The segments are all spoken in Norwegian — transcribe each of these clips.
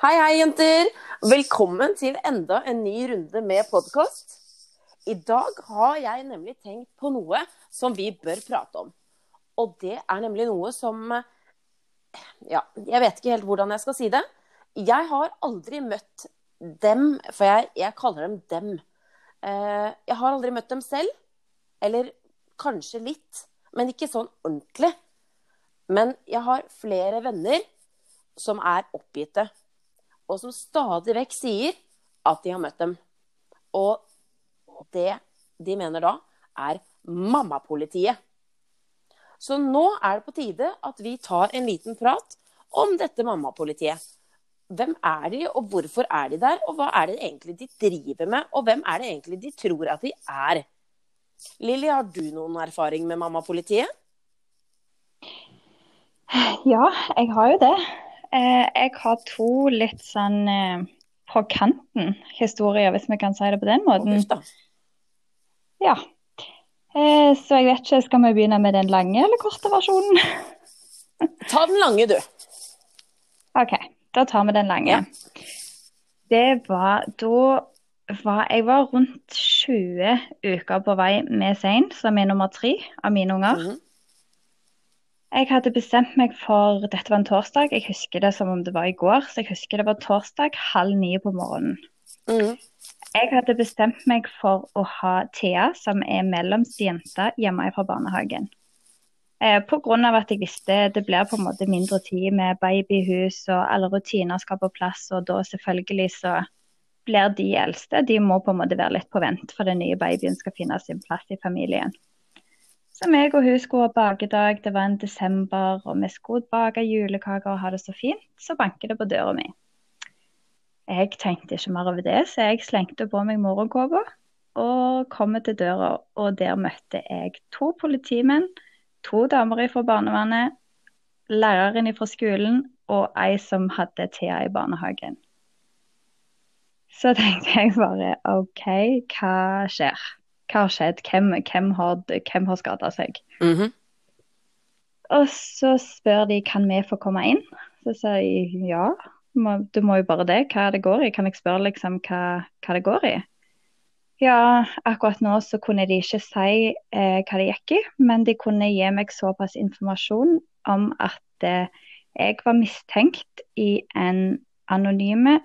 Hei, hei, jenter. Velkommen til enda en ny runde med podkast. I dag har jeg nemlig tenkt på noe som vi bør prate om. Og det er nemlig noe som Ja, jeg vet ikke helt hvordan jeg skal si det. Jeg har aldri møtt dem, for jeg, jeg kaller dem dem. Eh, jeg har aldri møtt dem selv. Eller kanskje litt, men ikke sånn ordentlig. Men jeg har flere venner som er oppgitte, og som stadig vekk sier at de har møtt dem. Og det de mener da, er mammapolitiet. Så nå er det på tide at vi tar en liten prat om dette mammapolitiet. Hvem er de, og hvorfor er de der, og hva er det egentlig de driver med, og hvem er det egentlig de tror at de er? Lilly, har du noen erfaring med mammapolitiet? Ja, jeg har jo det. Eh, jeg har to litt sånn eh, på kanten-historier, hvis vi kan si det på den måten. Ja. Eh, så jeg vet ikke, skal vi begynne med den lange eller korte versjonen? Ta den lange, du. OK, da tar vi den lange. Ja. Det var da var, Jeg var rundt 20 uker på vei med Sein, som er nummer tre av mine unger. Mm -hmm. Jeg hadde bestemt meg for Dette var en torsdag, jeg husker det som om det var i går. Så jeg husker det var torsdag halv ni på morgenen. Mm. Jeg hadde bestemt meg for å ha Thea, som er mellomste jente, hjemme fra barnehagen. Eh, Pga. at jeg visste det blir på en måte mindre tid med babyhus og alle rutiner skal på plass. Og da selvfølgelig så blir de eldste. De må på en måte være litt på vent, for den nye babyen skal finne sin plass i familien. Så meg og hun skulle ha bakedag, det var en desember, og vi skulle bake julekaker og ha det så fint. Så banker det på døra mi. Jeg tenkte ikke mer over det, så jeg slengte på meg morgenkåpa og kom til døra. Og der møtte jeg to politimenn, to damer fra barnevernet, læreren fra skolen og ei som hadde Thea i barnehagen. Så tenkte jeg bare OK, hva skjer? Hva har skjedd? Hvem, hvem har, hvem har skada seg? Mm -hmm. Og så spør de kan vi få komme inn. Så sier jeg ja, du må jo bare det. Hva det går i? Kan jeg spørre liksom hva, hva det går i? Ja, akkurat nå så kunne de ikke si eh, hva det gikk i, men de kunne gi meg såpass informasjon om at eh, jeg var mistenkt i en anonyme,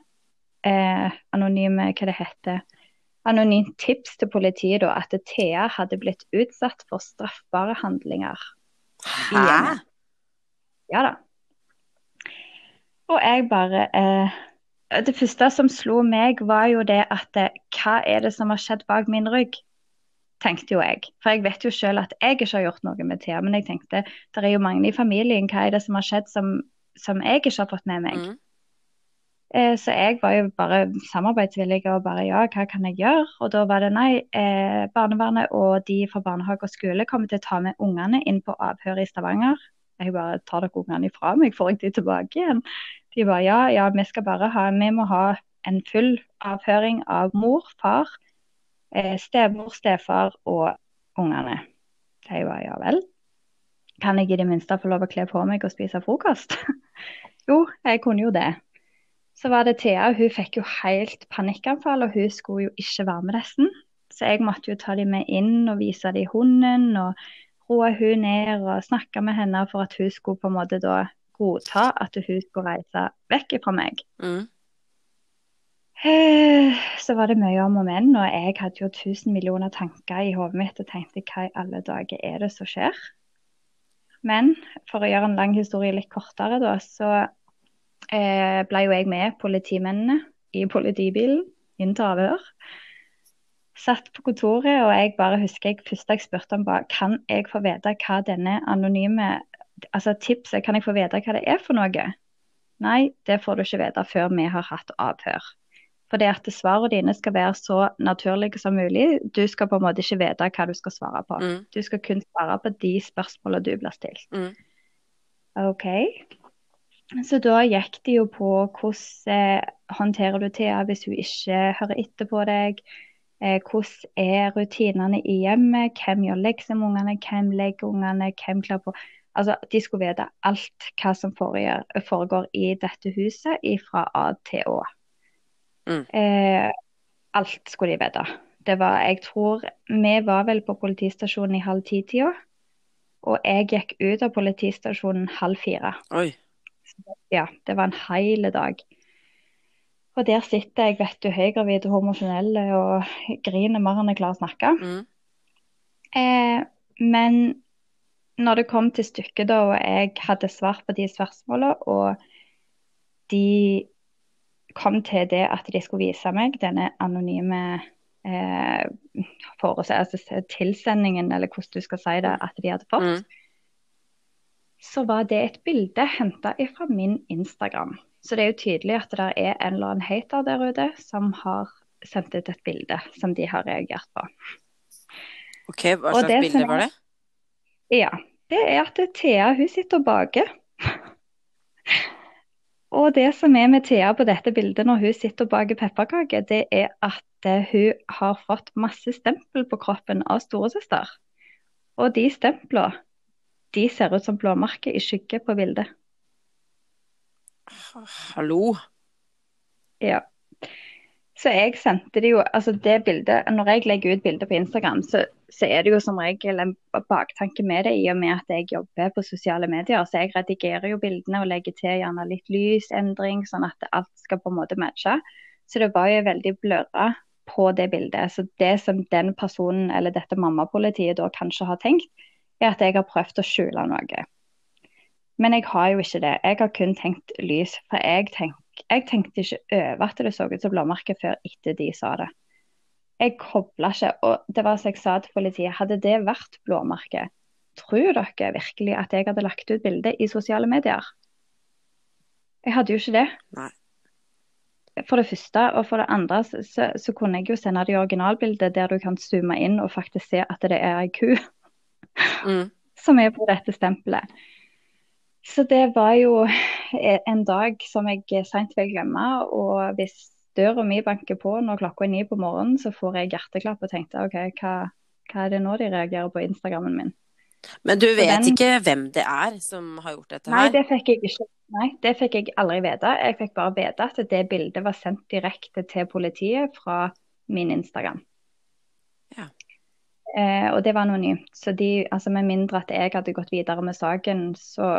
eh, anonyme hva det heter, anonymt tips til politiet da, at Thea hadde blitt utsatt for straffbare handlinger. Hæ? Ja da. Og jeg bare eh, Det første som slo meg, var jo det at eh, hva er det som har skjedd bak min rygg? Tenkte jo jeg. For jeg vet jo selv at jeg ikke har gjort noe med Thea. Men jeg tenkte det er jo mange i familien. Hva er det som har skjedd som, som jeg ikke har fått med meg? Mm. Eh, så jeg var jo bare samarbeidsvillig og bare ja, hva kan jeg gjøre? Og da var det nei, eh, barnevernet og de fra barnehage og skole kommer til å ta med ungene inn på avhør i Stavanger. Jeg bare tar dere ungene ifra meg, får jeg de tilbake igjen? De bare ja, ja, vi skal bare ha, vi må ha en full avhøring av mor, far, eh, stemor, stefar og ungene. Jeg bare ja vel. Kan jeg i det minste få lov å kle på meg og spise frokost? jo, jeg kunne jo det. Så var det Thea, hun fikk jo helt panikkanfall, og hun skulle jo ikke være med resten. Så jeg måtte jo ta dem med inn og vise dem hunden, og roe hun ned og snakke med henne for at hun skulle på en måte da godta at hun skulle reise vekk fra meg. Mm. Eh, så var det mye om og men, og jeg hadde jo tusen millioner tanker i hodet mitt og tenkte hva i alle dager er det som skjer? Men for å gjøre en lang historie litt kortere, da, så eh, ble jo jeg med politimennene i politibilen inn til avhør. Satt på kontoret, og jeg bare husker jeg først jeg spurte om bare, kan jeg få vite hva denne anonyme altså tipset, kan jeg få vite hva det er for noe? Nei, det får du ikke vite før vi har hatt avhør. For det at svarene dine skal være så naturlige som mulig. Du skal på en måte ikke vite hva du skal svare på. Mm. Du skal kun svare på de spørsmålene du blir stilt. Mm. OK. Så da gikk det jo på hvordan eh, håndterer du Thea hvis hun ikke hører etter på deg. Eh, hvordan er rutinene i hjemmet? Hvem gjør lekser med ungene? Hvem legger ungene? Hvem kler på Altså, de skulle vite alt hva som foregår i dette huset fra A til Å. Mm. Eh, alt skulle de vite. Det var, jeg tror, Vi var vel på politistasjonen i halv ti-tida. Og jeg gikk ut av politistasjonen halv fire. Oi. Ja, det var en hel dag. Og der sitter jeg, vet du, høygravid og hormonell og griner mer enn jeg klarer å snakke. Mm. Eh, men når det kom til stykket, da, og jeg hadde svart på de spørsmålene, og de kom til det at de skulle vise meg denne anonyme eh, altså tilsendingen, eller hvordan du skal si det, at de hadde fått, Mm. Så var det et bilde henta fra min Instagram. Så det er jo tydelig at det er en eller annen hater der ute som har sendt ut et bilde som de har reagert på. OK, hva slags bilde jeg... var det? Ja, det er at Thea hun sitter og baker. Og det som er med Thea på dette bildet når hun sitter og baker pepperkaker, det er at eh, hun har fått masse stempel på kroppen av storesøster. Og de stemplene, de ser ut som blåmerker i skygge på bildet. Hallo? Ja. Så jeg sendte det jo, altså det bildet, Når jeg legger ut bilder på Instagram, så, så er det jo som regel en baktanke med det, i og med at jeg jobber på sosiale medier. Så jeg redigerer jo bildene og legger til gjerne litt lysendring, sånn at alt skal på en måte matche. Så det var jo veldig blørra på det bildet. Så det som den personen, eller dette mammapolitiet da kanskje har tenkt, er at jeg har prøvd å skjule noe. Men jeg har jo ikke det. Jeg har kun tenkt lys. For jeg, tenk, jeg tenkte ikke over at det så ut som blåmerke før etter de sa det. Jeg kobla ikke. Og det var som jeg sa til politiet, hadde det vært blåmerke, tror dere virkelig at jeg hadde lagt ut bilde i sosiale medier? Jeg hadde jo ikke det. Nei. For det første, og for det andre så, så, så kunne jeg jo sende det i originalbildet der du kan zoome inn og faktisk se at det er ei ku Mm. som er på dette stempelet. Så det var jo en dag som jeg seint vil glemme. Og hvis døra mi banker på når klokka er ni på morgenen, så får jeg hjerteklapp og tenkte OK, hva, hva er det nå de reagerer på Instagrammen min? Men du vet den- ikke hvem det er som har gjort dette Nei, her? det fikk jeg ikke. Nei, det fikk jeg aldri vite. Jeg fikk bare vite at det bildet var sendt direkte til politiet fra min Instagram. Ja. Eh, og det var anonymt. Så de, altså med mindre at jeg hadde gått videre med saken, så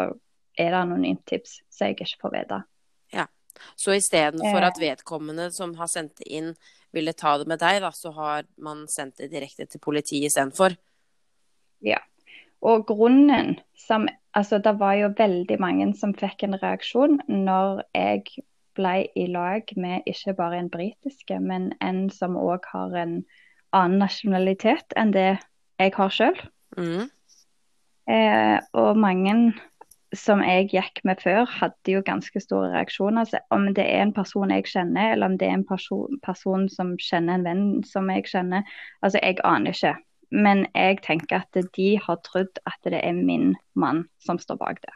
er det anonymt tips, så jeg ikke får vite. Så istedenfor Eh. at vedkommende som har sendt det inn, ville ta det med deg, da, så har man sendt det direkte til politiet istedenfor? Og grunnen som Altså, det var jo veldig mange som fikk en reaksjon når jeg ble i lag med ikke bare en britiske, men en som òg har en annen nasjonalitet enn det jeg har sjøl. Mm. Eh, og mange som jeg gikk med før, hadde jo ganske store reaksjoner. Så om det er en person jeg kjenner, eller om det er en person, person som kjenner en venn som jeg kjenner, altså jeg aner ikke. Men jeg tenker at de har trodd at det er min mann som står bak det.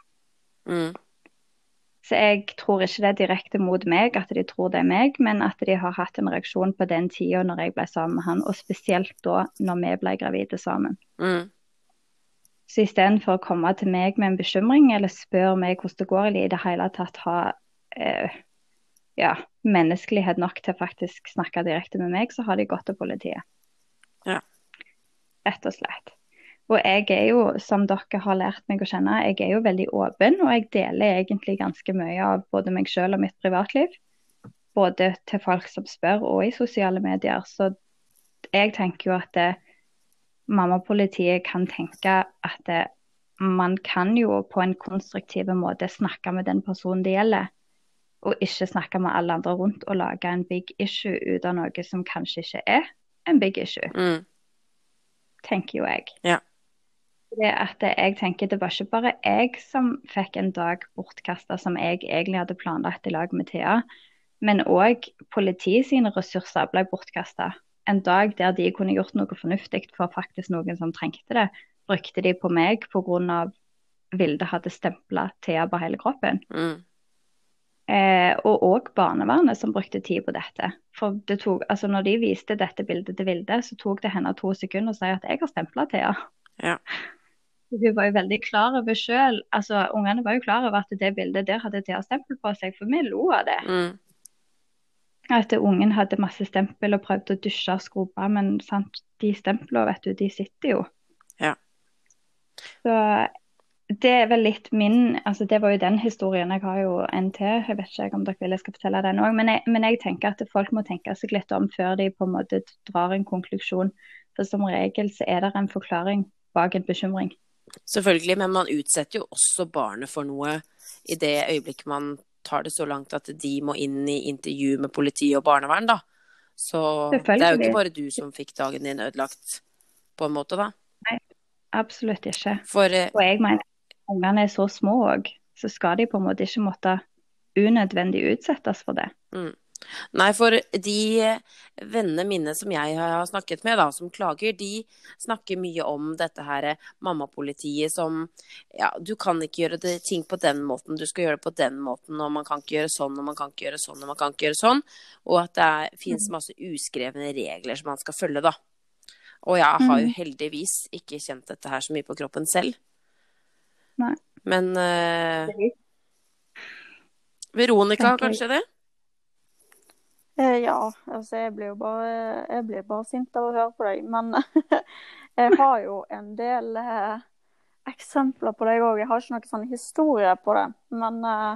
Mm. Så jeg tror ikke det er direkte mot meg at de tror det er meg, men at de har hatt en reaksjon på den tida når jeg ble sammen med han, og spesielt da når vi ble gravide sammen. Mm. Så istedenfor å komme til meg med en bekymring eller spørre meg hvordan det går, eller i det hele tatt ha eh, ja, menneskelighet nok til faktisk snakke direkte med meg, så har de gått til politiet. Ja. Rett og slett. Og jeg er jo, som dere har lært meg å kjenne, jeg er jo veldig åpen, og jeg deler egentlig ganske mye av både meg selv og mitt privatliv. Både til folk som spør, og i sosiale medier. Så jeg tenker jo at det, mammapolitiet kan tenke at det, man kan jo på en konstruktiv måte snakke med den personen det gjelder, og ikke snakke med alle andre rundt og lage en big issue ut av noe som kanskje ikke er en big issue, Mm. tenker jo jeg. Ja. At jeg tenker det var ikke bare jeg som fikk en dag bortkasta som jeg egentlig hadde planlagt i lag med Thea, men òg politiet sine ressurser ble bortkasta. En dag der de kunne gjort noe fornuftig for faktisk noen som trengte det, brukte de på meg pga. Vilde hadde stempla Thea på hele kroppen. Mm. Eh, og òg barnevernet som brukte tid på dette. For det tok, altså når de viste dette bildet til Vilde, så tok det henne to sekunder å si at jeg har stempla Thea. Ja. Hun var jo veldig klar over selv, altså Ungene var jo klar over at det bildet der hadde Thea stempel på seg, for vi lo av det. Mm. At ungen hadde masse stempel og prøvde å dusje og skrubbe, men sant, de stemplene, vet du, de sitter jo. Ja. Så det er vel litt min altså Det var jo den historien. Jeg har jo en til. Jeg vet ikke om dere vil jeg skal fortelle den òg. Men, men jeg tenker at folk må tenke seg litt om før de på en måte drar en konklusjon. For som regel så er det en forklaring bak en bekymring. Selvfølgelig, men man utsetter jo også barnet for noe i det øyeblikket man tar det så langt at de må inn i intervju med politi og barnevern, da. Så det er jo ikke bare du som fikk dagen din ødelagt, på en måte, da. Nei, Absolutt ikke. For eh, Og jeg mener ungene er så små òg, så skal de på en måte ikke måtte unødvendig utsettes for det. Nei, for de vennene mine som jeg har snakket med, da, som klager, de snakker mye om dette her mammapolitiet som Ja, du kan ikke gjøre det, ting på den måten, du skal gjøre det på den måten, og man kan ikke gjøre sånn, og man kan ikke gjøre sånn, og man kan ikke gjøre sånn. Og at det er, fins masse uskrevne regler som man skal følge, da. Og jeg har jo Mm. heldigvis ikke kjent dette her så mye på kroppen selv. Nei. Men uh, Veronica, kanskje det? Eh, ja, altså jeg blir jo bare, jeg blir bare sint av å høre på deg. Men jeg har jo en del eh, eksempler på deg òg. Jeg har ikke noen sånn historie på det. Men eh,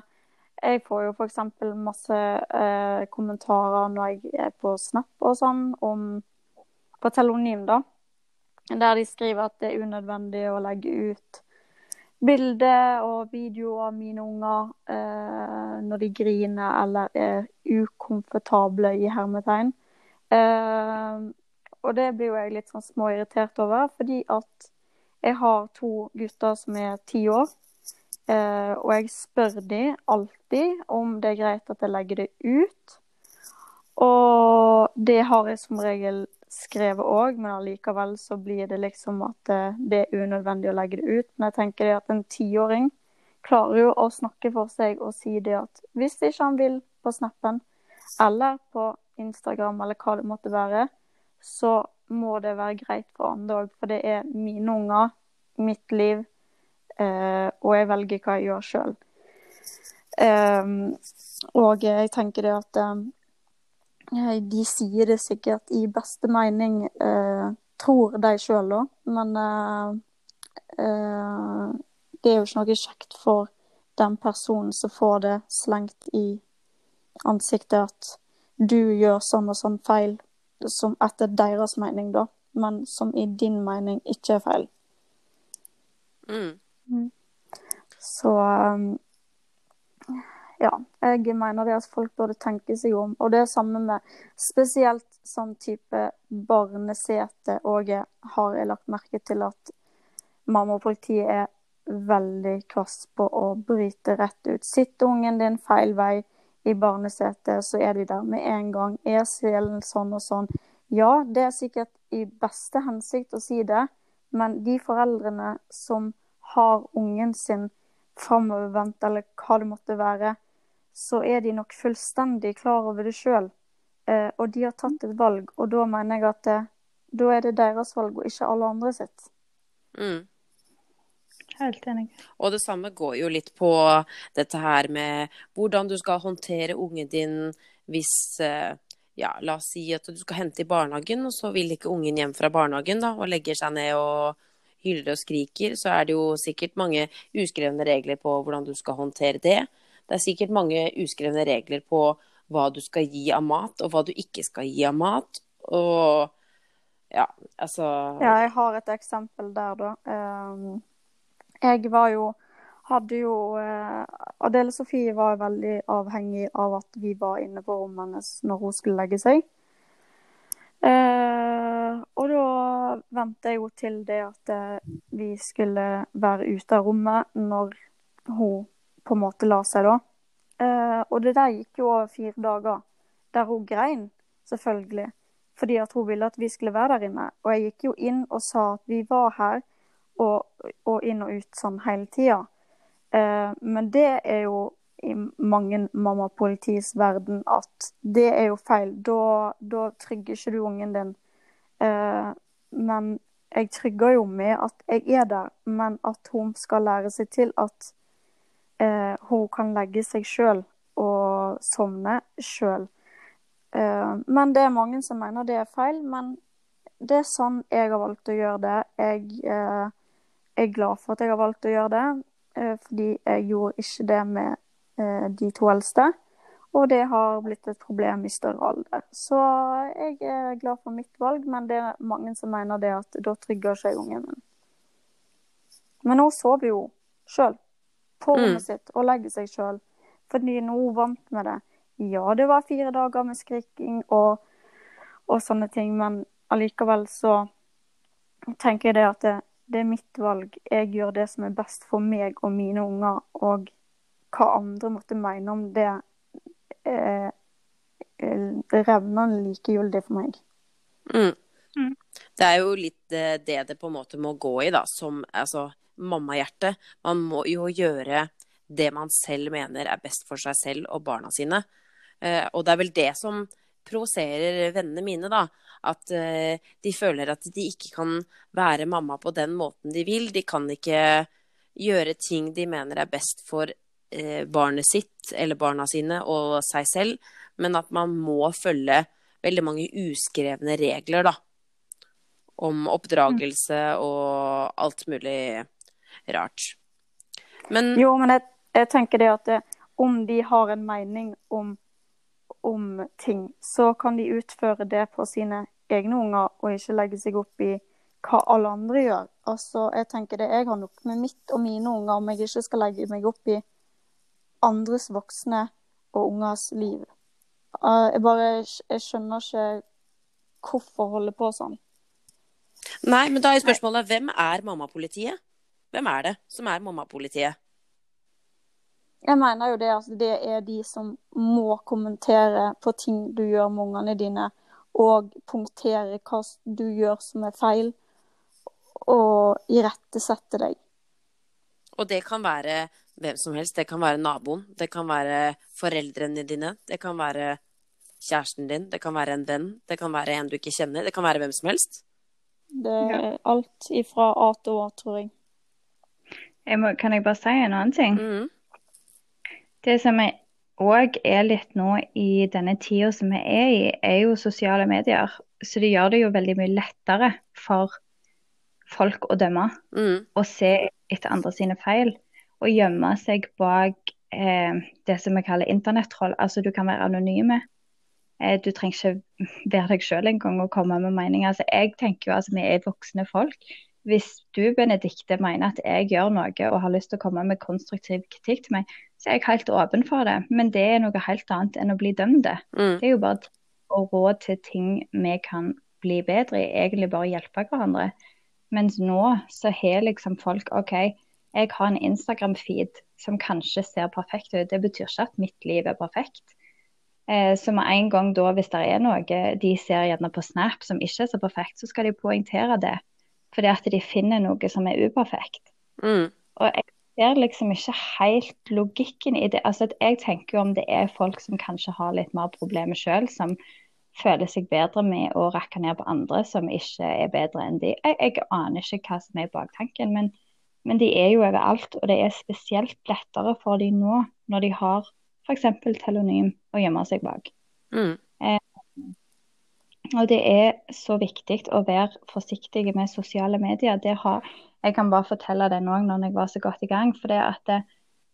jeg får jo f.eks. masse eh, kommentarer når jeg er på Snap og sånn, om på telonym, da. Der de skriver at det er unødvendig å legge ut bilder og videoer av mine unger eh, når de griner eller er ukomfortable i hermetegn. Eh, og det blir jo jeg litt sånn småirritert over, fordi at jeg har to gutter som er ti år. Eh, og jeg spør de alltid om det er greit at jeg legger det ut. Og det har jeg som regel skrevet òg, men allikevel så blir det liksom at eh, det er unødvendig å legge det ut. Men jeg tenker at en tiåring klarer jo å snakke for seg og si det at hvis ikke han vil på Snappen eller på Instagram eller hva det måtte være, så må det være greit for andre òg. For det er mine unger, mitt liv, eh, og jeg velger hva jeg gjør sjøl. og jeg tenker det at eh, de sier det sikkert i beste mening, eh, tror de sjøl da, men eh, eh, det er jo ikke noe kjekt for den personen som får det slengt i ansiktet at du gjør sånn og sånn feil, som etter deres mening, da, men som i din mening ikke er feil. Mm. Så um, ja, jeg mener det at folk burde tenke seg om. Og det er samme med spesielt sånn type barnesete. Jeg har jeg lagt merke til at mamma og politiet er veldig kvass på å bryte rett ut. Sitter ungen din feil vei i barnesetet, så er de der med en gang. Er selen sånn og sånn? Ja, det er sikkert i beste hensikt å si det, men de foreldrene som har ungen sin framovervendt, eller hva det måtte være, så er de nok fullstendig klar over det sjøl. Eh, og de har tatt et valg, og da mener jeg at det, da er det deres valg, og ikke alle andre sitt. Mm. Helt enig. Og det samme går jo litt på dette her med hvordan du skal håndtere ungen din hvis eh, ja, la oss si at du skal hente i barnehagen, og så vil ikke ungen hjem fra barnehagen da, og legger seg ned og hyler og skriker, så er det jo sikkert mange uskrevne regler på hvordan du skal håndtere det. Det er sikkert mange uskrevne regler på hva du skal gi av mat, og hva du ikke skal gi av mat. Og ja, altså Ja, jeg har et eksempel der, da. Um, jeg var jo hadde jo uh, Adele Sofie var veldig avhengig av at vi var inne på rommet hennes når hun skulle legge seg. Eh, og da ventet jeg jo til det at uh, vi skulle være ute av rommet når hun på en måte la seg, da. Eh, og det der gikk jo over fire dager, der hun grein, selvfølgelig. Fordi at hun ville at vi skulle være der inne. Og jeg gikk jo inn og sa at vi var her, og, og inn og ut sånn hele tida. Eh, men det er jo i mange mammapolitis verden at det er jo feil. Da, da trygger ikke du ungen din. Eh, men jeg trygger jo med at jeg er der, men at hun skal lære seg til at eh, hun kan legge seg sjøl og sovne sjøl. Eh, men det er mange som mener det er feil. Men det er sånn jeg har valgt å gjøre det. Jeg eh, er glad for at jeg har valgt å gjøre det, eh, fordi jeg gjorde ikke det med eh, de to eldste. Og det har blitt et problem i større alder. Så jeg er glad for mitt valg, men det er mange som mener det at da trygger seg ungen min. Men hun sover jo sjøl på rommet Mm. sitt og legger seg sjøl. Fordi nå er hun vant med det. Ja, det var fire dager med skriking og, og sånne ting, men allikevel så tenker jeg det at det, det er mitt valg. Jeg gjør det som er best for meg og mine unger, og hva andre måtte mene om det, eh, revner revnende likegyldig for meg. Mm. Mm. Det er jo litt eh, det det på en måte må gå i, da, som altså mammahjerte. Man må jo gjøre det man selv mener er best for seg selv og barna sine. Eh, og det er vel det som provoserer vennene mine, da. At eh, de føler at de ikke kan være mamma på den måten de vil. De kan ikke gjøre ting de mener er best for eh, barnet sitt eller barna sine og seg selv, men at man må følge veldig mange uskrevne regler, da. Om oppdragelse og alt mulig rart. Men Jo, men jeg, jeg tenker det at det, om de har en mening om, om ting, så kan de utføre det på sine egne unger, og ikke legge seg opp i hva alle andre gjør. Altså, jeg tenker det, jeg har nok med mitt og mine unger, om jeg ikke skal legge meg opp i andres voksne og ungers liv. Eh, Jeg bare jeg skjønner ikke hvorfor holde på sånn. Nei, men da er spørsmålet hvem er mammapolitiet? Hvem er det som er mammapolitiet? Jeg mener jo det at det er de som må kommentere på ting du gjør med ungene dine, og punktere hva du gjør som er feil, og irettesette deg. Og det kan være hvem som helst. Det kan være naboen, det kan være foreldrene dine, det kan være kjæresten din, det kan være en venn, det kan være en du ikke kjenner, det kan være hvem som helst. Det er alt ifra A til Å, tror jeg. Jeg må, kan jeg bare si en annen ting? Mhm. Det som òg er litt nå i denne tida som vi er i, er jo sosiale medier. Så det gjør det jo veldig mye lettere for folk å dømme mm. og se etter andre sine feil. Og gjemme seg bak eh, det som vi kaller internettroll. Altså du kan være anonyme. Eh, du trenger ikke være deg sjøl engang og komme med meninger. Altså, jeg tenker jo altså vi er voksne folk. Hvis du, Benedikte, mener at jeg gjør noe og har lyst til å komme med konstruktiv kritikk til meg, så er jeg helt åpen for det. Men det er noe helt annet enn å bli dømt. Mm. Det er jo bare å råde råd til ting vi kan bli bedre i. Egentlig bare hjelpe hverandre. Mens nå så har liksom folk OK, jeg har en Instagram-feed som kanskje ser perfekt ut. Det betyr ikke at mitt liv er perfekt. Eh, så med en gang da, hvis det er noe de ser gjerne på Snap som ikke er så perfekt, så skal de poengtere det. Fordi at de finner noe som er uperfekt. Mhm. Ser liksom ikke helt logikken i det. Altså, jeg tenker jo om det er folk som kanskje har litt mer problemer sjøl, som føler seg bedre med å rakke ned på andre som ikke er bedre enn de. Jeg, jeg aner ikke hva som er baktanken, men, men de er jo overalt. Og det er spesielt lettere for de nå, når de har f.eks. telonym å gjemme seg bak. Mhm. Og det er så viktig å være forsiktig med sosiale medier. Det har, jeg kan bare fortelle det nå når jeg var så godt i gang. For det at det,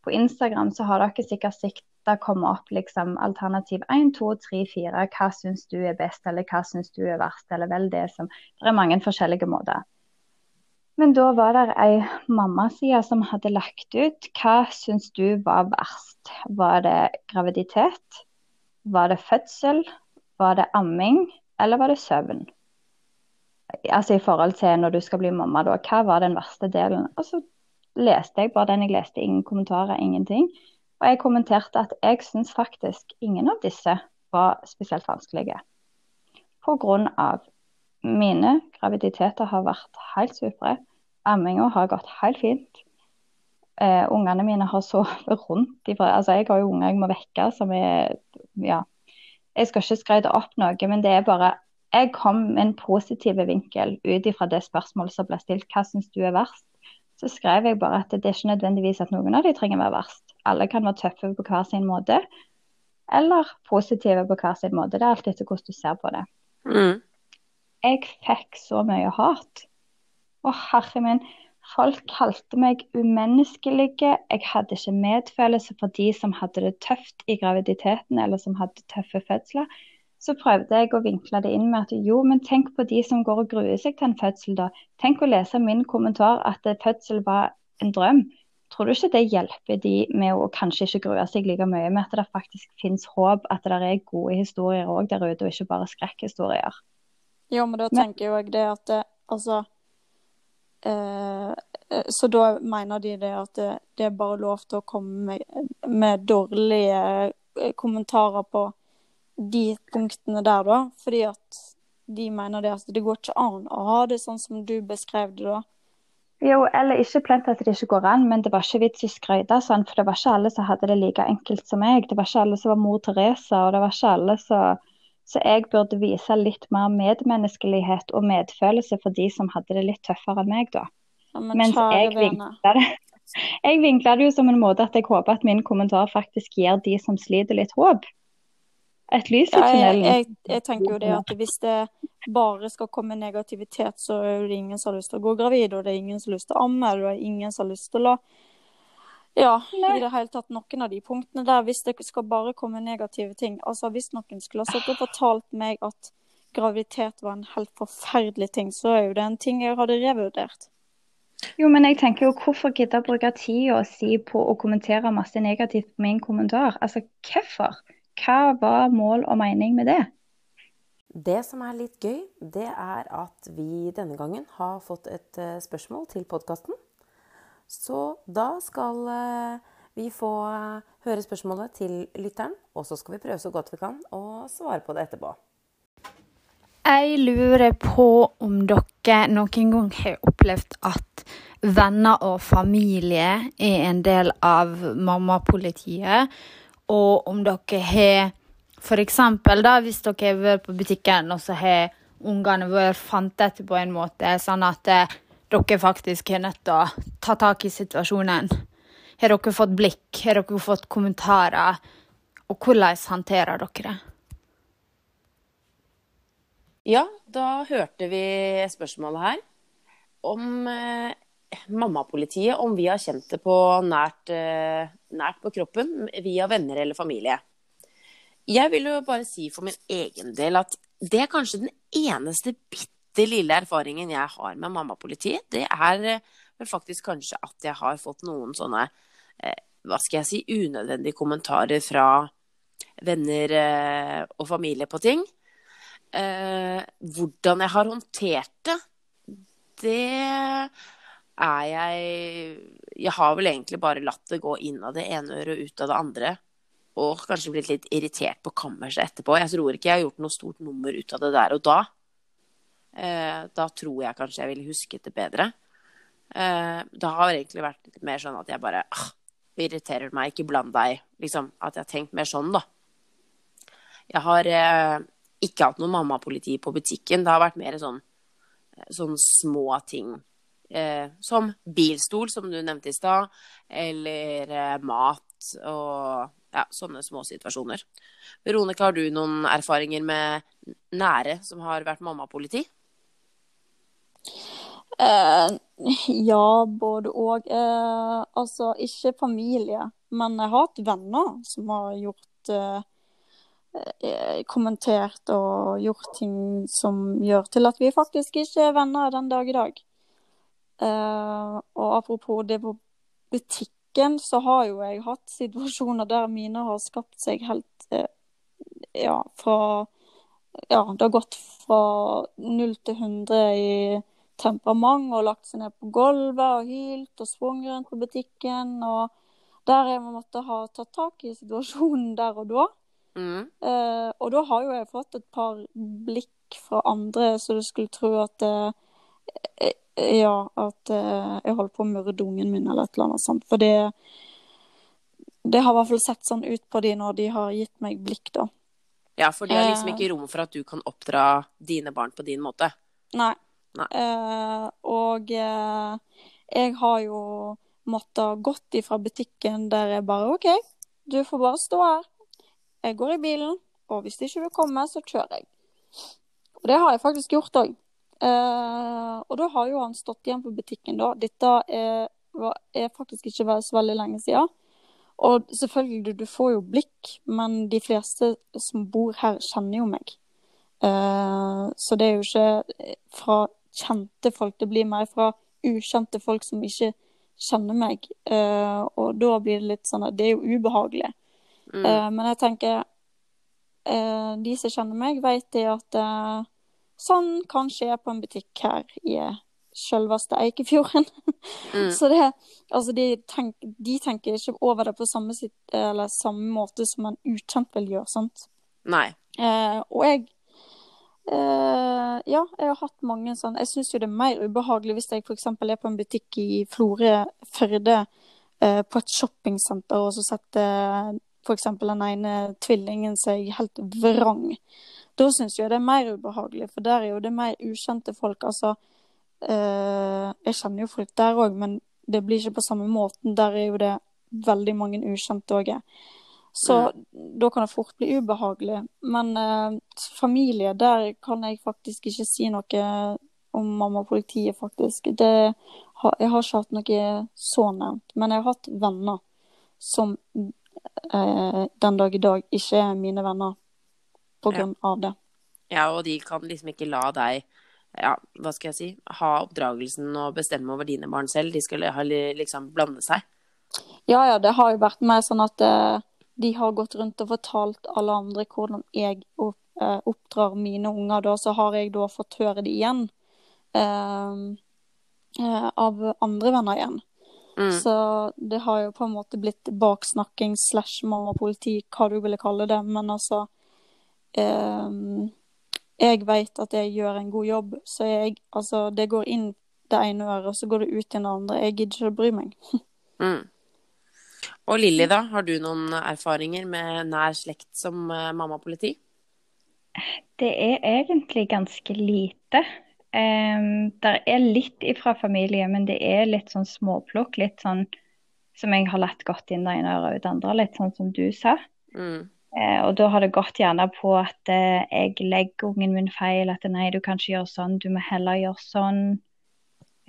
på Instagram så har dere sikkert sikta komme opp liksom alternativ 1, 2, 3, 4. Hva syns du er best, eller hva syns du er verst, eller vel det som Det er mange forskjellige måter. Men da var det ei mammaside som hadde lagt ut hva syns du var verst. Var det graviditet? Var det fødsel? Var det amming? Eller var det søvn? Altså i forhold til når du skal bli mamma, da. Hva var den verste delen? Og så leste jeg bare den jeg leste, ingen kommentarer, ingenting. Og jeg kommenterte at jeg syns faktisk ingen av disse var spesielt vanskelige. Av mine graviditeter har vært helt supre. Amminga har gått helt fint. Eh, ungene mine har sovet rundt. Altså jeg har jo unger jeg må vekke som er Ja. Jeg skal ikke skryte opp noe, men det er bare jeg kom med en positiv vinkel ut ifra det spørsmålet som ble stilt. Hva syns du er verst? Så skrev jeg bare at det er ikke nødvendigvis at noen av de trenger å være verst. Alle kan være tøffe på hver sin måte, eller positive på hver sin måte. Det er alt etter hvordan du ser på det. Mm. Jeg fikk så mye hat. Å, herre min. Folk kalte meg umenneskelige. Jeg hadde ikke medfølelse for de som hadde det tøft i graviditeten, eller som hadde tøffe fødsler. Så prøvde jeg å vinkle det inn med at jo, men tenk på de som går og gruer seg til en fødsel, da. Tenk å lese min kommentar at fødsel var en drøm. Tror du ikke det hjelper de med å kanskje ikke grue seg like mye med at det faktisk finnes håp, at det er gode historier òg der ute, og ikke bare skrekkhistorier? Jo, men da tenker jo jeg det at det, altså eh, Så da mener de det at det, det, er bare lov til å komme med, med dårlige eh, kommentarer på de punktene der, da. Fordi at de mener det at det går ikke an å ha det sånn som du beskrev det, da. Jo, eller ikke plent at det ikke går an, men det var ikke vits i å skryte sånn, for det var ikke alle som hadde det like enkelt som meg. Det var ikke alle som var mor Teresa, og det var ikke alle som Så jeg burde vise litt mer medmenneskelighet og medfølelse for de som hadde det litt tøffere enn meg, da. Ja, men Mens jeg vinkla det. Jeg vinkla det jo som en måte at jeg håper at min kommentar faktisk gir de som sliter, litt håp. Et lys i Ja, jeg, jeg, jeg tenker jo det at hvis det bare skal komme negativitet, så er det ingen som har lyst til å gå gravid, og det er ingen som har lyst til å amme, og det er ingen som har lyst til å Ja, Nei. i det hele tatt noen av de punktene der, hvis det skal bare komme negative ting. Altså hvis noen skulle ha satt og fortalt meg at graviditet var en helt forferdelig ting, så er jo det en ting jeg hadde revurdert. Jo, men jeg tenker jo, hvorfor gidde å bruke tida si på å kommentere masse negativt på min kommentar? Altså, hvorfor? Hva var mål og mening med det? Det som er litt gøy, det er at vi denne gangen har fått et eh, spørsmål til podkasten. Så da skal eh, vi få eh, høre spørsmålet til lytteren, og så skal vi prøve så godt vi kan å svare på det etterpå. Jeg lurer på om dere noen gang har opplevd at venner og familie er en del av mammapolitiet, og om dere har For eksempel, da, hvis dere har vært på butikken, og så har ungene vært fantet på en måte, sånn at eh, dere faktisk er nødt til å ta tak i situasjonen. Har dere fått blikk? Har dere fått kommentarer? Og hvordan håndterer dere det? Ja, da hørte vi spørsmålet her om eh, mammapolitiet, om vi har kjent det på nært, eh, nært på kroppen via venner eller familie. Jeg vil jo bare si for min egen del at det er kanskje den eneste bitte lille erfaringen jeg har med mammapolitiet. Det er eh, vel faktisk kanskje at jeg har fått noen sånne, eh, hva skal jeg si, unødvendige kommentarer fra venner og familie på ting. Hvordan jeg har håndtert det, det er jeg Jeg har vel egentlig bare latt det gå inn av det ene øret og ut av det andre. Og kanskje blitt litt irritert på kammerset etterpå. Jeg tror ikke jeg har gjort noe stort nummer ut av det der og da. Eh, da tror jeg kanskje jeg ville husket det bedre. Eh, det har egentlig vært litt mer sånn at jeg bare ah, irriterer meg, ikke bland deg. Liksom, at jeg har tenkt mer sånn, da. Jeg har eh, ikke hatt noe mammapoliti på butikken. Det har vært mer sånn, sånn små ting. Eh, som bilstol, som du nevnte i stad, eller eh, mat og ja, sånne små situasjoner. Veronica, har du noen erfaringer med nære som har vært mammapoliti? Eh, ja, både og. Eh, altså, ikke familie, men jeg har hatt venner som har gjort eh, eh, Kommentert og gjort ting som gjør til at vi faktisk ikke er venner den dag i dag. Eh, og apropos det på butikken, så har jo jeg hatt situasjoner der mine har skapt seg helt eh, Ja, fra Ja, det har gått fra null til 100 i temperament og lagt seg ned på gulvet og hylt og sprunget rundt på butikken. Og der jeg måtte ha tatt tak i situasjonen der og da. Mm. Eh, og da har jo jeg fått et par blikk fra andre, så du skulle tro at eh, Ja, at eh, jeg holder på å myrde ungen min eller et eller annet sånt. For det Det har i hvert fall sett sånn ut på de når de har gitt meg blikk, da. Ja, for det er liksom Eh. ikke rom for at du kan oppdra dine barn på din måte. Nei. Nei. Eh, og eh, jeg har jo måttet gått ifra butikken der jeg bare OK, du får bare stå her. Jeg går i bilen, og hvis de ikke vil komme, så kjører jeg. Og det har jeg faktisk gjort òg. Eh, og da har jo han stått igjen på butikken, da. Dette er, er faktisk ikke så veldig lenge siden. Og selvfølgelig, du, får jo blikk, men de fleste som bor her, kjenner jo meg. Eh, så det er jo ikke fra kjente folk, det blir mer fra ukjente folk som ikke kjenner meg. Eh, og da blir det litt sånn at det er jo ubehagelig. Mm. Eh, men jeg tenker eh, De som kjenner meg, vet det at eh, sånn kan skje på en butikk her i selveste Eikefjorden. Mm. Så det Altså, de, tenk, de tenker ikke over det på samme, sitt, eller samme måte som en ukjent vil gjøre, sant. Nei. Eh, og jeg eh, Ja, jeg har hatt mange sånn Jeg syns jo det er mer ubehagelig hvis jeg f.eks. er på en butikk i Florø, Førde, eh, på et shoppingsenter, og så setter f.eks. den ene tvillingen seg helt vrang. Da syns jeg det er mer ubehagelig, for der er jo det mer ukjente folk. Altså eh, Jeg kjenner jo folk der òg, men det blir ikke på samme måten. Der er jo det veldig mange ukjente òg. Så da kan det fort bli ubehagelig. Men eh, familie, der kan jeg faktisk ikke si noe om mamma og politiet, faktisk. Det, jeg har ikke hatt noe så nevnt. Men jeg har hatt venner som eh, den dag i dag ikke er mine venner på Ja. grunn av det. Ja, og de kan liksom ikke la deg ja, hva skal jeg si, ha oppdragelsen og bestemme over dine barn selv. De skal liksom blande seg. Ja, ja, det har jo vært mer sånn at eh, de har gått rundt og fortalt alle andre hvordan jeg opp, eh, oppdrar mine unger, da, så har jeg da fått høre det igjen. eh, eh, av andre venner igjen. Mm. Så det har jo på en måte blitt baksnakking slash mamma-politi, hva du ville kalle det. Men altså eh, Jeg vet at jeg gjør en god jobb, så jeg Altså, det går inn det ene øret, og så går det ut i det andre. Jeg gidder ikke å bry meg. Mm. Og Lilly, da? Har du noen erfaringer med nær slekt som eh, mamma-politi? Det er egentlig ganske lite. Um, det er litt ifra familie, men det er litt sånn småplukk. Litt sånn som jeg har latt gått inn det ene øret ut det andre, litt sånn som du sa. Mm. Eh, og da har det gått gjerne på at eh, jeg legger ungen min feil, at nei, du kan ikke gjøre sånn, du må heller gjøre sånn.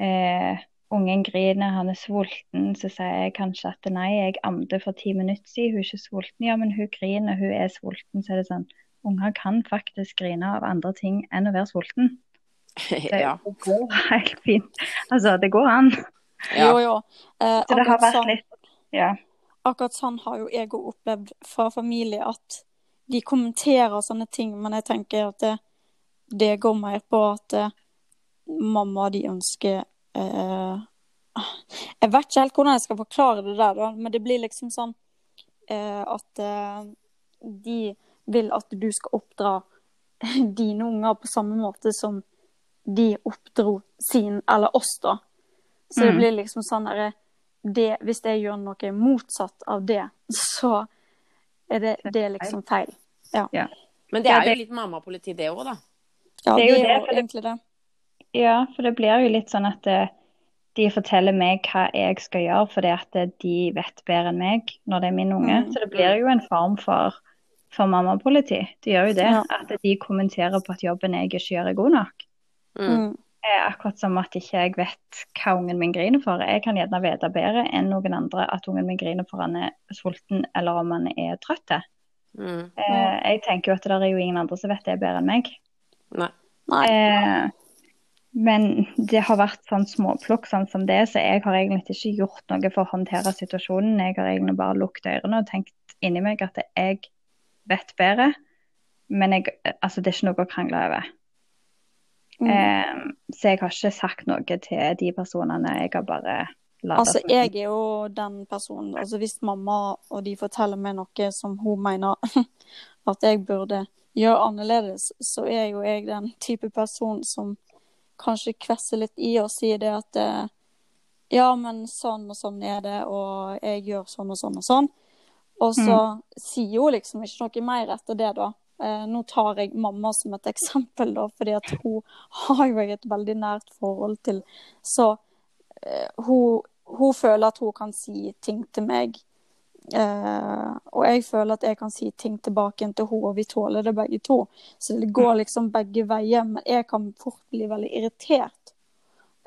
Eh, ungen griner, han er sulten, så sier jeg kanskje at nei, jeg amte for ti minutter siden, hun er ikke sulten. Ja, men hun griner, hun er sulten. Så er det sånn, unger kan faktisk grine av andre ting enn å være sulten. Det, ja. det går helt fint. Altså, det går an. Ja. Jo, jo. Eh, Så det har vært sånn- litt Ja. akkurat sånn har jo jeg òg opplevd fra familie, at de kommenterer sånne ting, men jeg tenker at det, det går mer på at eh, mamma, de ønsker eh, Jeg vet ikke helt hvordan jeg skal forklare det der, da, men det blir liksom sånn eh, at eh, de vil at du skal oppdra dine unger på samme måte som de oppdro sin, eller oss, da. Så det Mm. blir liksom sånn derre hvis jeg gjør noe motsatt av det, så er det, det er liksom feil. Men det er jo litt mamma-politi, det òg, da. Ja, Det det er jo det, for det- egentlig det. Ja, for det blir jo litt sånn at eh, de forteller meg hva jeg skal gjøre, fordi at eh, de vet bedre enn meg når det er min unge. Mm. Så det blir jo en form for, for mammapoliti. Det gjør jo det. Ja. At de kommenterer på at jobben jeg ikke gjør er god nok. Mm. Mm. Eh, akkurat som at ikke jeg vet hva ungen min griner for. Jeg kan gjerne vite bedre enn noen andre at ungen min griner for han er sulten eller om han er trøtt. Mm. Eh, jeg tenker jo at det er jo ingen andre som vet det bedre enn meg. Nei. Nei. Eh, men det har vært sånn småplukk sånn som det, så jeg har egentlig ikke gjort noe for å håndtere situasjonen. Jeg har egentlig bare lukket ørene og tenkt inni meg at jeg vet bedre. Men jeg, altså, det er ikke noe å krangle over. Mm. Eh, så jeg har ikke sagt noe til de personene. Jeg har bare latt Altså, jeg er jo den personen Altså, hvis mamma og de forteller meg noe som hun mener at jeg burde gjøre annerledes, så er jo jeg den type person som kanskje kvesser litt i og sier det at eh, ja, men sånn og sånn er det, og jeg gjør sånn og sånn og sånn. Og så sier hun liksom ikke noe mer etter det, da. Eh, nå tar jeg mamma som et eksempel, da, fordi at hun har jo et veldig nært forhold til. Så eh, hun, hun føler at hun kan si ting til meg. Uh, og jeg føler at jeg kan si ting tilbake til henne, og vi tåler det begge to. Så det går liksom begge veier. Men jeg kan fort bli veldig irritert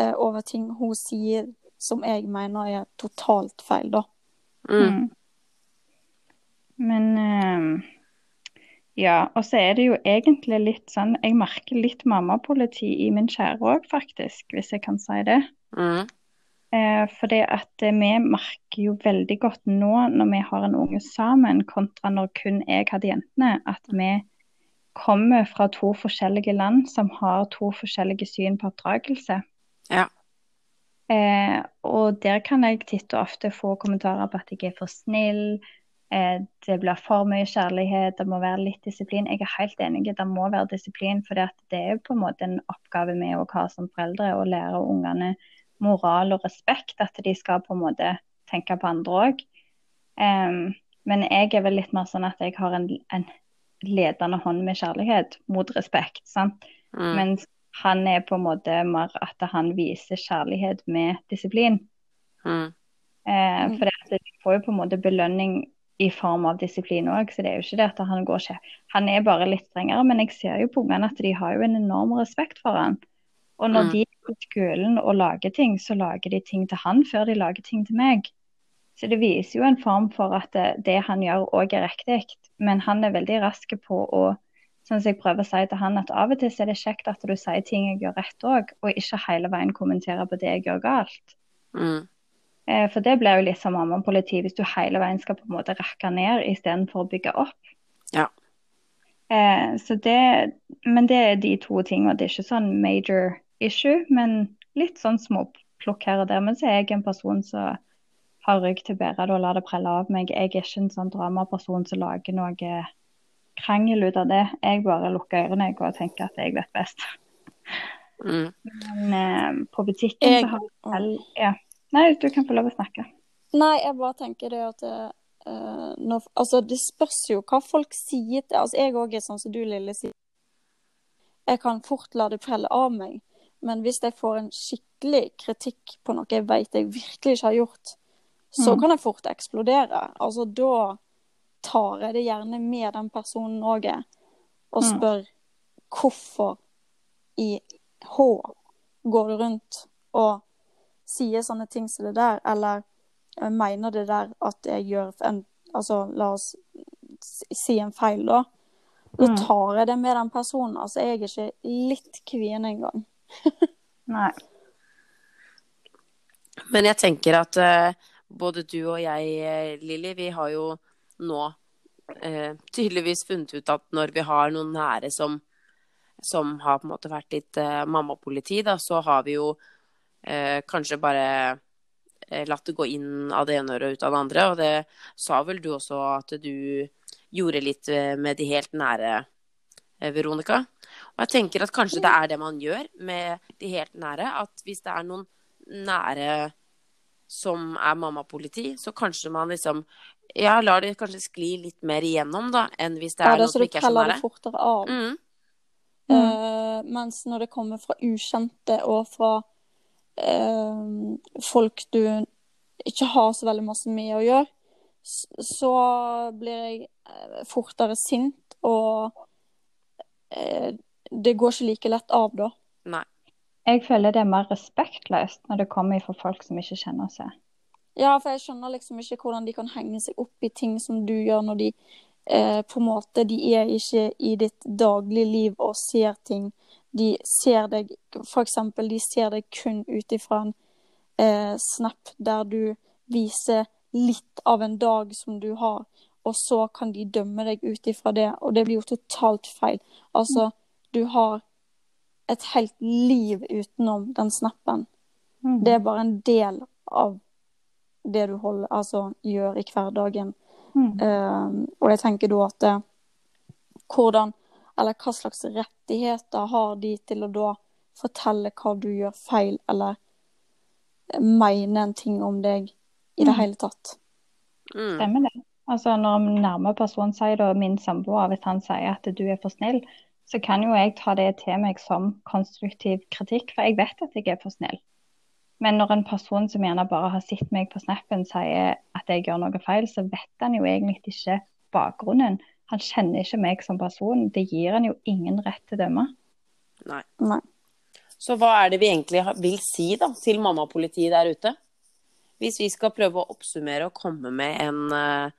uh, over ting hun sier som jeg mener er totalt feil, da. Mm. Men eh, ja, og så er det jo egentlig litt sånn Jeg merker litt mammapoliti i min kjære òg, faktisk, hvis jeg kan si det. Mm. Eh, fordi at eh, vi merker jo veldig godt nå når vi har en unge sammen, kontra når kun jeg hadde jentene, at vi kommer fra to forskjellige land som har to forskjellige syn på oppdragelse. Ja. Eh, og der kan jeg titt og ofte få kommentarer på at jeg er for snill, det blir for mye kjærlighet, det må være litt disiplin. Jeg er helt enig, det må være disiplin, for det er på en måte en oppgave vi òg har som foreldre, å lære ungene moral og respekt, at de skal på en måte tenke på andre òg. men jeg er vel litt mer sånn at jeg har en, en ledende hånd med kjærlighet mot respekt. sant? Mm. Mens han er på en måte mer at han viser kjærlighet med disiplin. Mm. Eh, for det de får jo på en måte belønning i form av disiplin òg, så det er jo ikke det at han går ikke Han er bare litt strengere, men jeg ser jo på ungene at de har jo en enorm respekt for han. Og når Mm. de er på skolen og lager ting, så lager de ting til han før de lager ting til meg. Så det viser jo en form for at det, det han gjør òg er riktig. Men han er veldig rask på å Sånn som jeg prøver å si til han, at av og til så er det kjekt at du sier ting jeg gjør rett òg, og ikke hele veien kommenterer på det jeg gjør galt. Mm. Eh, For det blir jo litt som mammapoliti hvis du hele veien skal på en måte rakke ned istedenfor å bygge opp. Ja. Eh, så det, men det er de to tingene. Det er ikke sånn major issue, men litt sånn småplukk her og der. Men så er jeg en person som har rygg til bæret og lar det prelle av meg. Jeg er ikke en sånn dramaperson som lager noe krangel ut av det. Jeg bare lukker ørene og tenker at jeg vet best. Mm. Men eh, på butikken Jeg- så har jeg selv Ja. Nei, du kan få lov å snakke. Nei, jeg bare tenker det at uh, når, Altså, det spørs jo hva folk sier til Altså, jeg òg er sånn som du, Lille, sier. Jeg kan fort la det prelle av meg. Men hvis jeg får en skikkelig kritikk på noe jeg vet jeg virkelig ikke har gjort, så Mm. kan jeg fort eksplodere. Altså, da tar jeg det gjerne med den personen òg, og Mm. spør hvorfor i H går du rundt og sier sånne ting som det der, eller mener det der at jeg gjør en Altså, la oss si en feil, da. Da Mm. tar jeg det med den personen. Altså, jeg er ikke litt kvien engang. Nei. Men jeg tenker at uh, både du og jeg, eh, Lilly, vi har jo nå uh, tydeligvis funnet ut at når vi har noen nære som, som har på en måte vært litt eh, mammapoliti, da, så har vi jo eh, kanskje bare eh, latt det gå inn av det ene øret og ut av det andre. Og det sa vel du også at du gjorde litt eh, med de helt nære, eh, Veronica. Og jeg tenker at kanskje det er det man gjør med de helt nære. At hvis det er noen nære som er mammapoliti, så kanskje man liksom Ja, lar det kanskje skli litt mer igjennom, da, enn hvis det Ja, er det er noen som ikke er så preller det nære. fortere av. Mm. Eh, mens når det kommer fra ukjente og fra folk du ikke har så veldig masse med å gjøre, så blir jeg eh, fortere sint, og eh, det går ikke like lett av da. Nei. Jeg føler det er mer respektløst når det kommer fra folk som ikke kjenner seg. Ja, for jeg skjønner liksom ikke hvordan de kan henge seg opp i ting som du gjør når de eh, på en måte De er ikke i ditt daglige liv og ser ting. De ser deg eksempel, de ser deg kun ut ifra en eh, snap der du viser litt av en dag som du har, og så kan de dømme deg ut ifra det, og det blir jo totalt feil. Altså, du har et helt liv utenom den snappen. Mm. Det er bare en del av det du holder, altså, gjør i hverdagen. Mm. Uh, og jeg tenker da at eh, hvordan, eller hva slags rettigheter har de til å da fortelle hva du gjør feil, eller mene en ting om deg i det Mm. hele tatt. Mm. Stemmer det. Altså Når en nærme person sier det, og min samboer, hvis han sier at du er for snill, så kan jo jeg ta det til meg som konstruktiv kritikk, for jeg vet at jeg er for snill. Men når en person som gjerne bare har sett meg på snappen, sier at jeg gjør noe feil, så vet han jo egentlig ikke bakgrunnen. Han kjenner ikke meg som person. Det gir han jo ingen rett til å dømme. Nei. Nei. Så hva er det vi egentlig vil si da, til mammapolitiet der ute? Hvis vi skal prøve å oppsummere og komme med en, eh,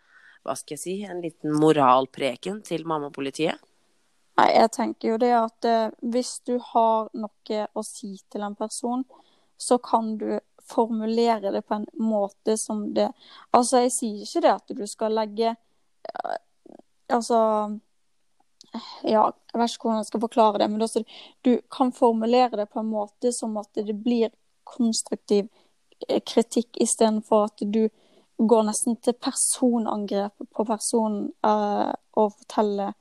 hva skal jeg si, en liten moralpreken til mammapolitiet? Nei, jeg tenker jo det at eh, hvis du har noe å si til en person, så kan du formulere det på en måte som det Altså, jeg sier ikke det at du skal legge eh, Altså Ja, jeg vet ikke hvordan jeg skal forklare det, men altså, du kan formulere det på en måte som at det blir konstruktiv eh, kritikk istedenfor at du går nesten til personangrep på personen eh, og forteller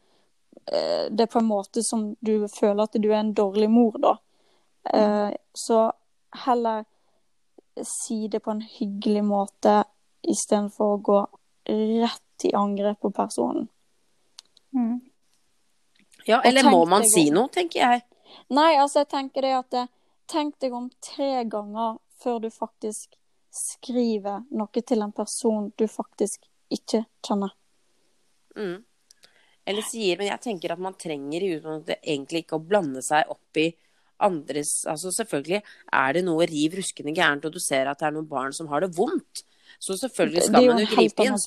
eh, det på en måte som du føler at du er en dårlig mor, da. Eh, så heller si det på en hyggelig måte istedenfor å gå rett i angrep på personen. Mm. Ja, eller må man si noe, tenker jeg. Nei, altså, jeg tenker det at eh, Tenk deg om tre ganger før du faktisk skriver noe til en person du faktisk ikke kjenner. Mm. Eller sier, men jeg tenker at man trenger i utgangspunktet egentlig ikke å blande seg opp i andres Altså selvfølgelig er det noe riv ruskende gærent, og du ser at det er noen barn som har det vondt. Så selvfølgelig skal man jo gripe inn.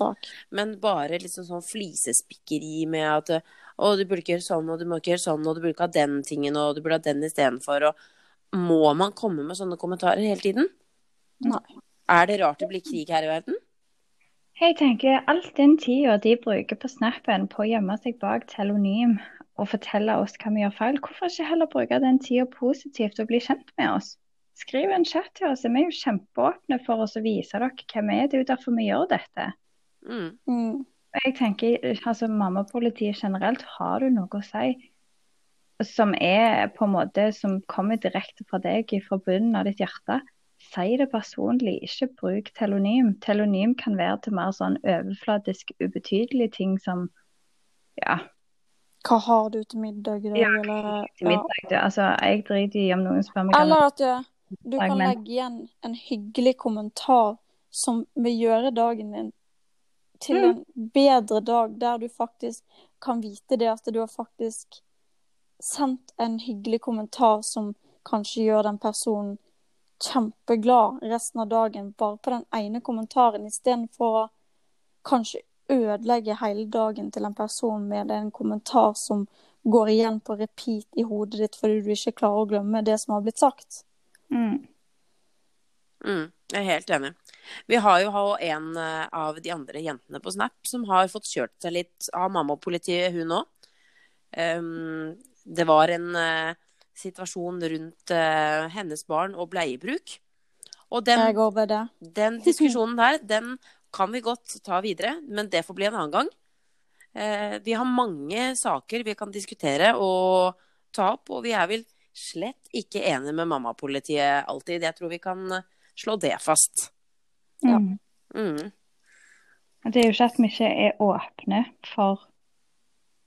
Men bare liksom sånn flisespikkeri med at å, du burde ikke gjøre sånn, og du må ikke gjøre sånn, og du burde ikke ha den tingen, og du burde ha den istedenfor, og Må man komme med sånne kommentarer hele tiden? Nei. Er det rart det blir krig her i verden? Jeg tenker alt den tida de bruker på snappen på å gjemme seg bak telonym og fortelle oss hva vi gjør feil, hvorfor ikke heller bruke den tida positivt og bli kjent med oss? Skriv en chat til oss, vi er jo kjempeåpne for oss å vise dere hvem vi er. Det er jo derfor vi gjør dette. Mm. Mm. Og Jeg tenker, altså mamma-politiet generelt, har du noe å si som er på en måte som kommer direkte fra deg, fra bunnen av ditt hjerte? Si det personlig, ikke bruk telonym. Telonym kan være til mer sånn overflatisk, ubetydelige ting som ja, Hva har du til middag i dag? Ja, eller, til ja. middag. Det, altså, jeg driter i om noen spør meg Eller at eh, du kan Men- legge igjen en hyggelig kommentar som vil gjøre dagen din til Mm. en bedre dag, der du faktisk kan vite det at du har faktisk sendt en hyggelig kommentar som kanskje gjør den personen kjempeglad resten av dagen, bare på den ene kommentaren, istedenfor å kanskje ødelegge hele dagen til en person med en kommentar som går igjen på repeat i hodet ditt fordi du ikke klarer å glemme det som har blitt sagt. Mm. Mm, jeg er helt enig. Vi har jo en eh, av de andre jentene på Snap som har fått kjørt seg litt av mammapolitiet, hun òg. det var en uh, situasjon rundt uh, hennes barn og bleiebruk. Og den, den diskusjonen der, den kan vi godt ta videre, men det får bli en annen gang. Uh, vi har mange saker vi kan diskutere og ta opp, og vi er vel slett ikke enig med mammapolitiet alltid. Jeg tror vi kan eh, slå det fast. Ja. Mm. Mm. Det er jo ikke at vi ikke er åpne for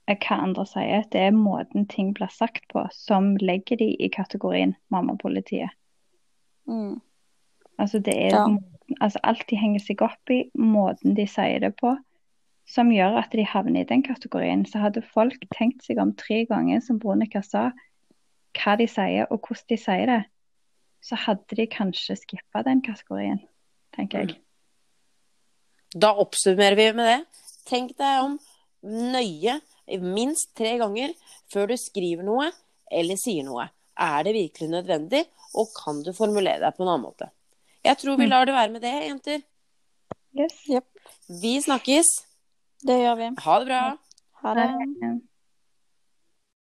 eh, hva andre sier. Det er måten ting blir sagt på som legger de i kategorien mammapolitiet. Mm. Altså det er Ja. måten, altså alt de henger seg opp i, måten de sier det på, som gjør at de havner i den kategorien. Så hadde folk tenkt seg om tre ganger, som Bronica sa, hva de sier og hvordan de sier det, så hadde de kanskje skippa den kategorien, tenker jeg. Da oppsummerer vi med det. Tenk deg om nøye minst tre ganger før du skriver noe eller sier noe. Er det virkelig nødvendig, og kan du formulere deg på en annen måte? Jeg tror vi lar det være med det, jenter. Yes. Vi snakkes. Det gjør vi. Ha det bra. Ha det. Ha det.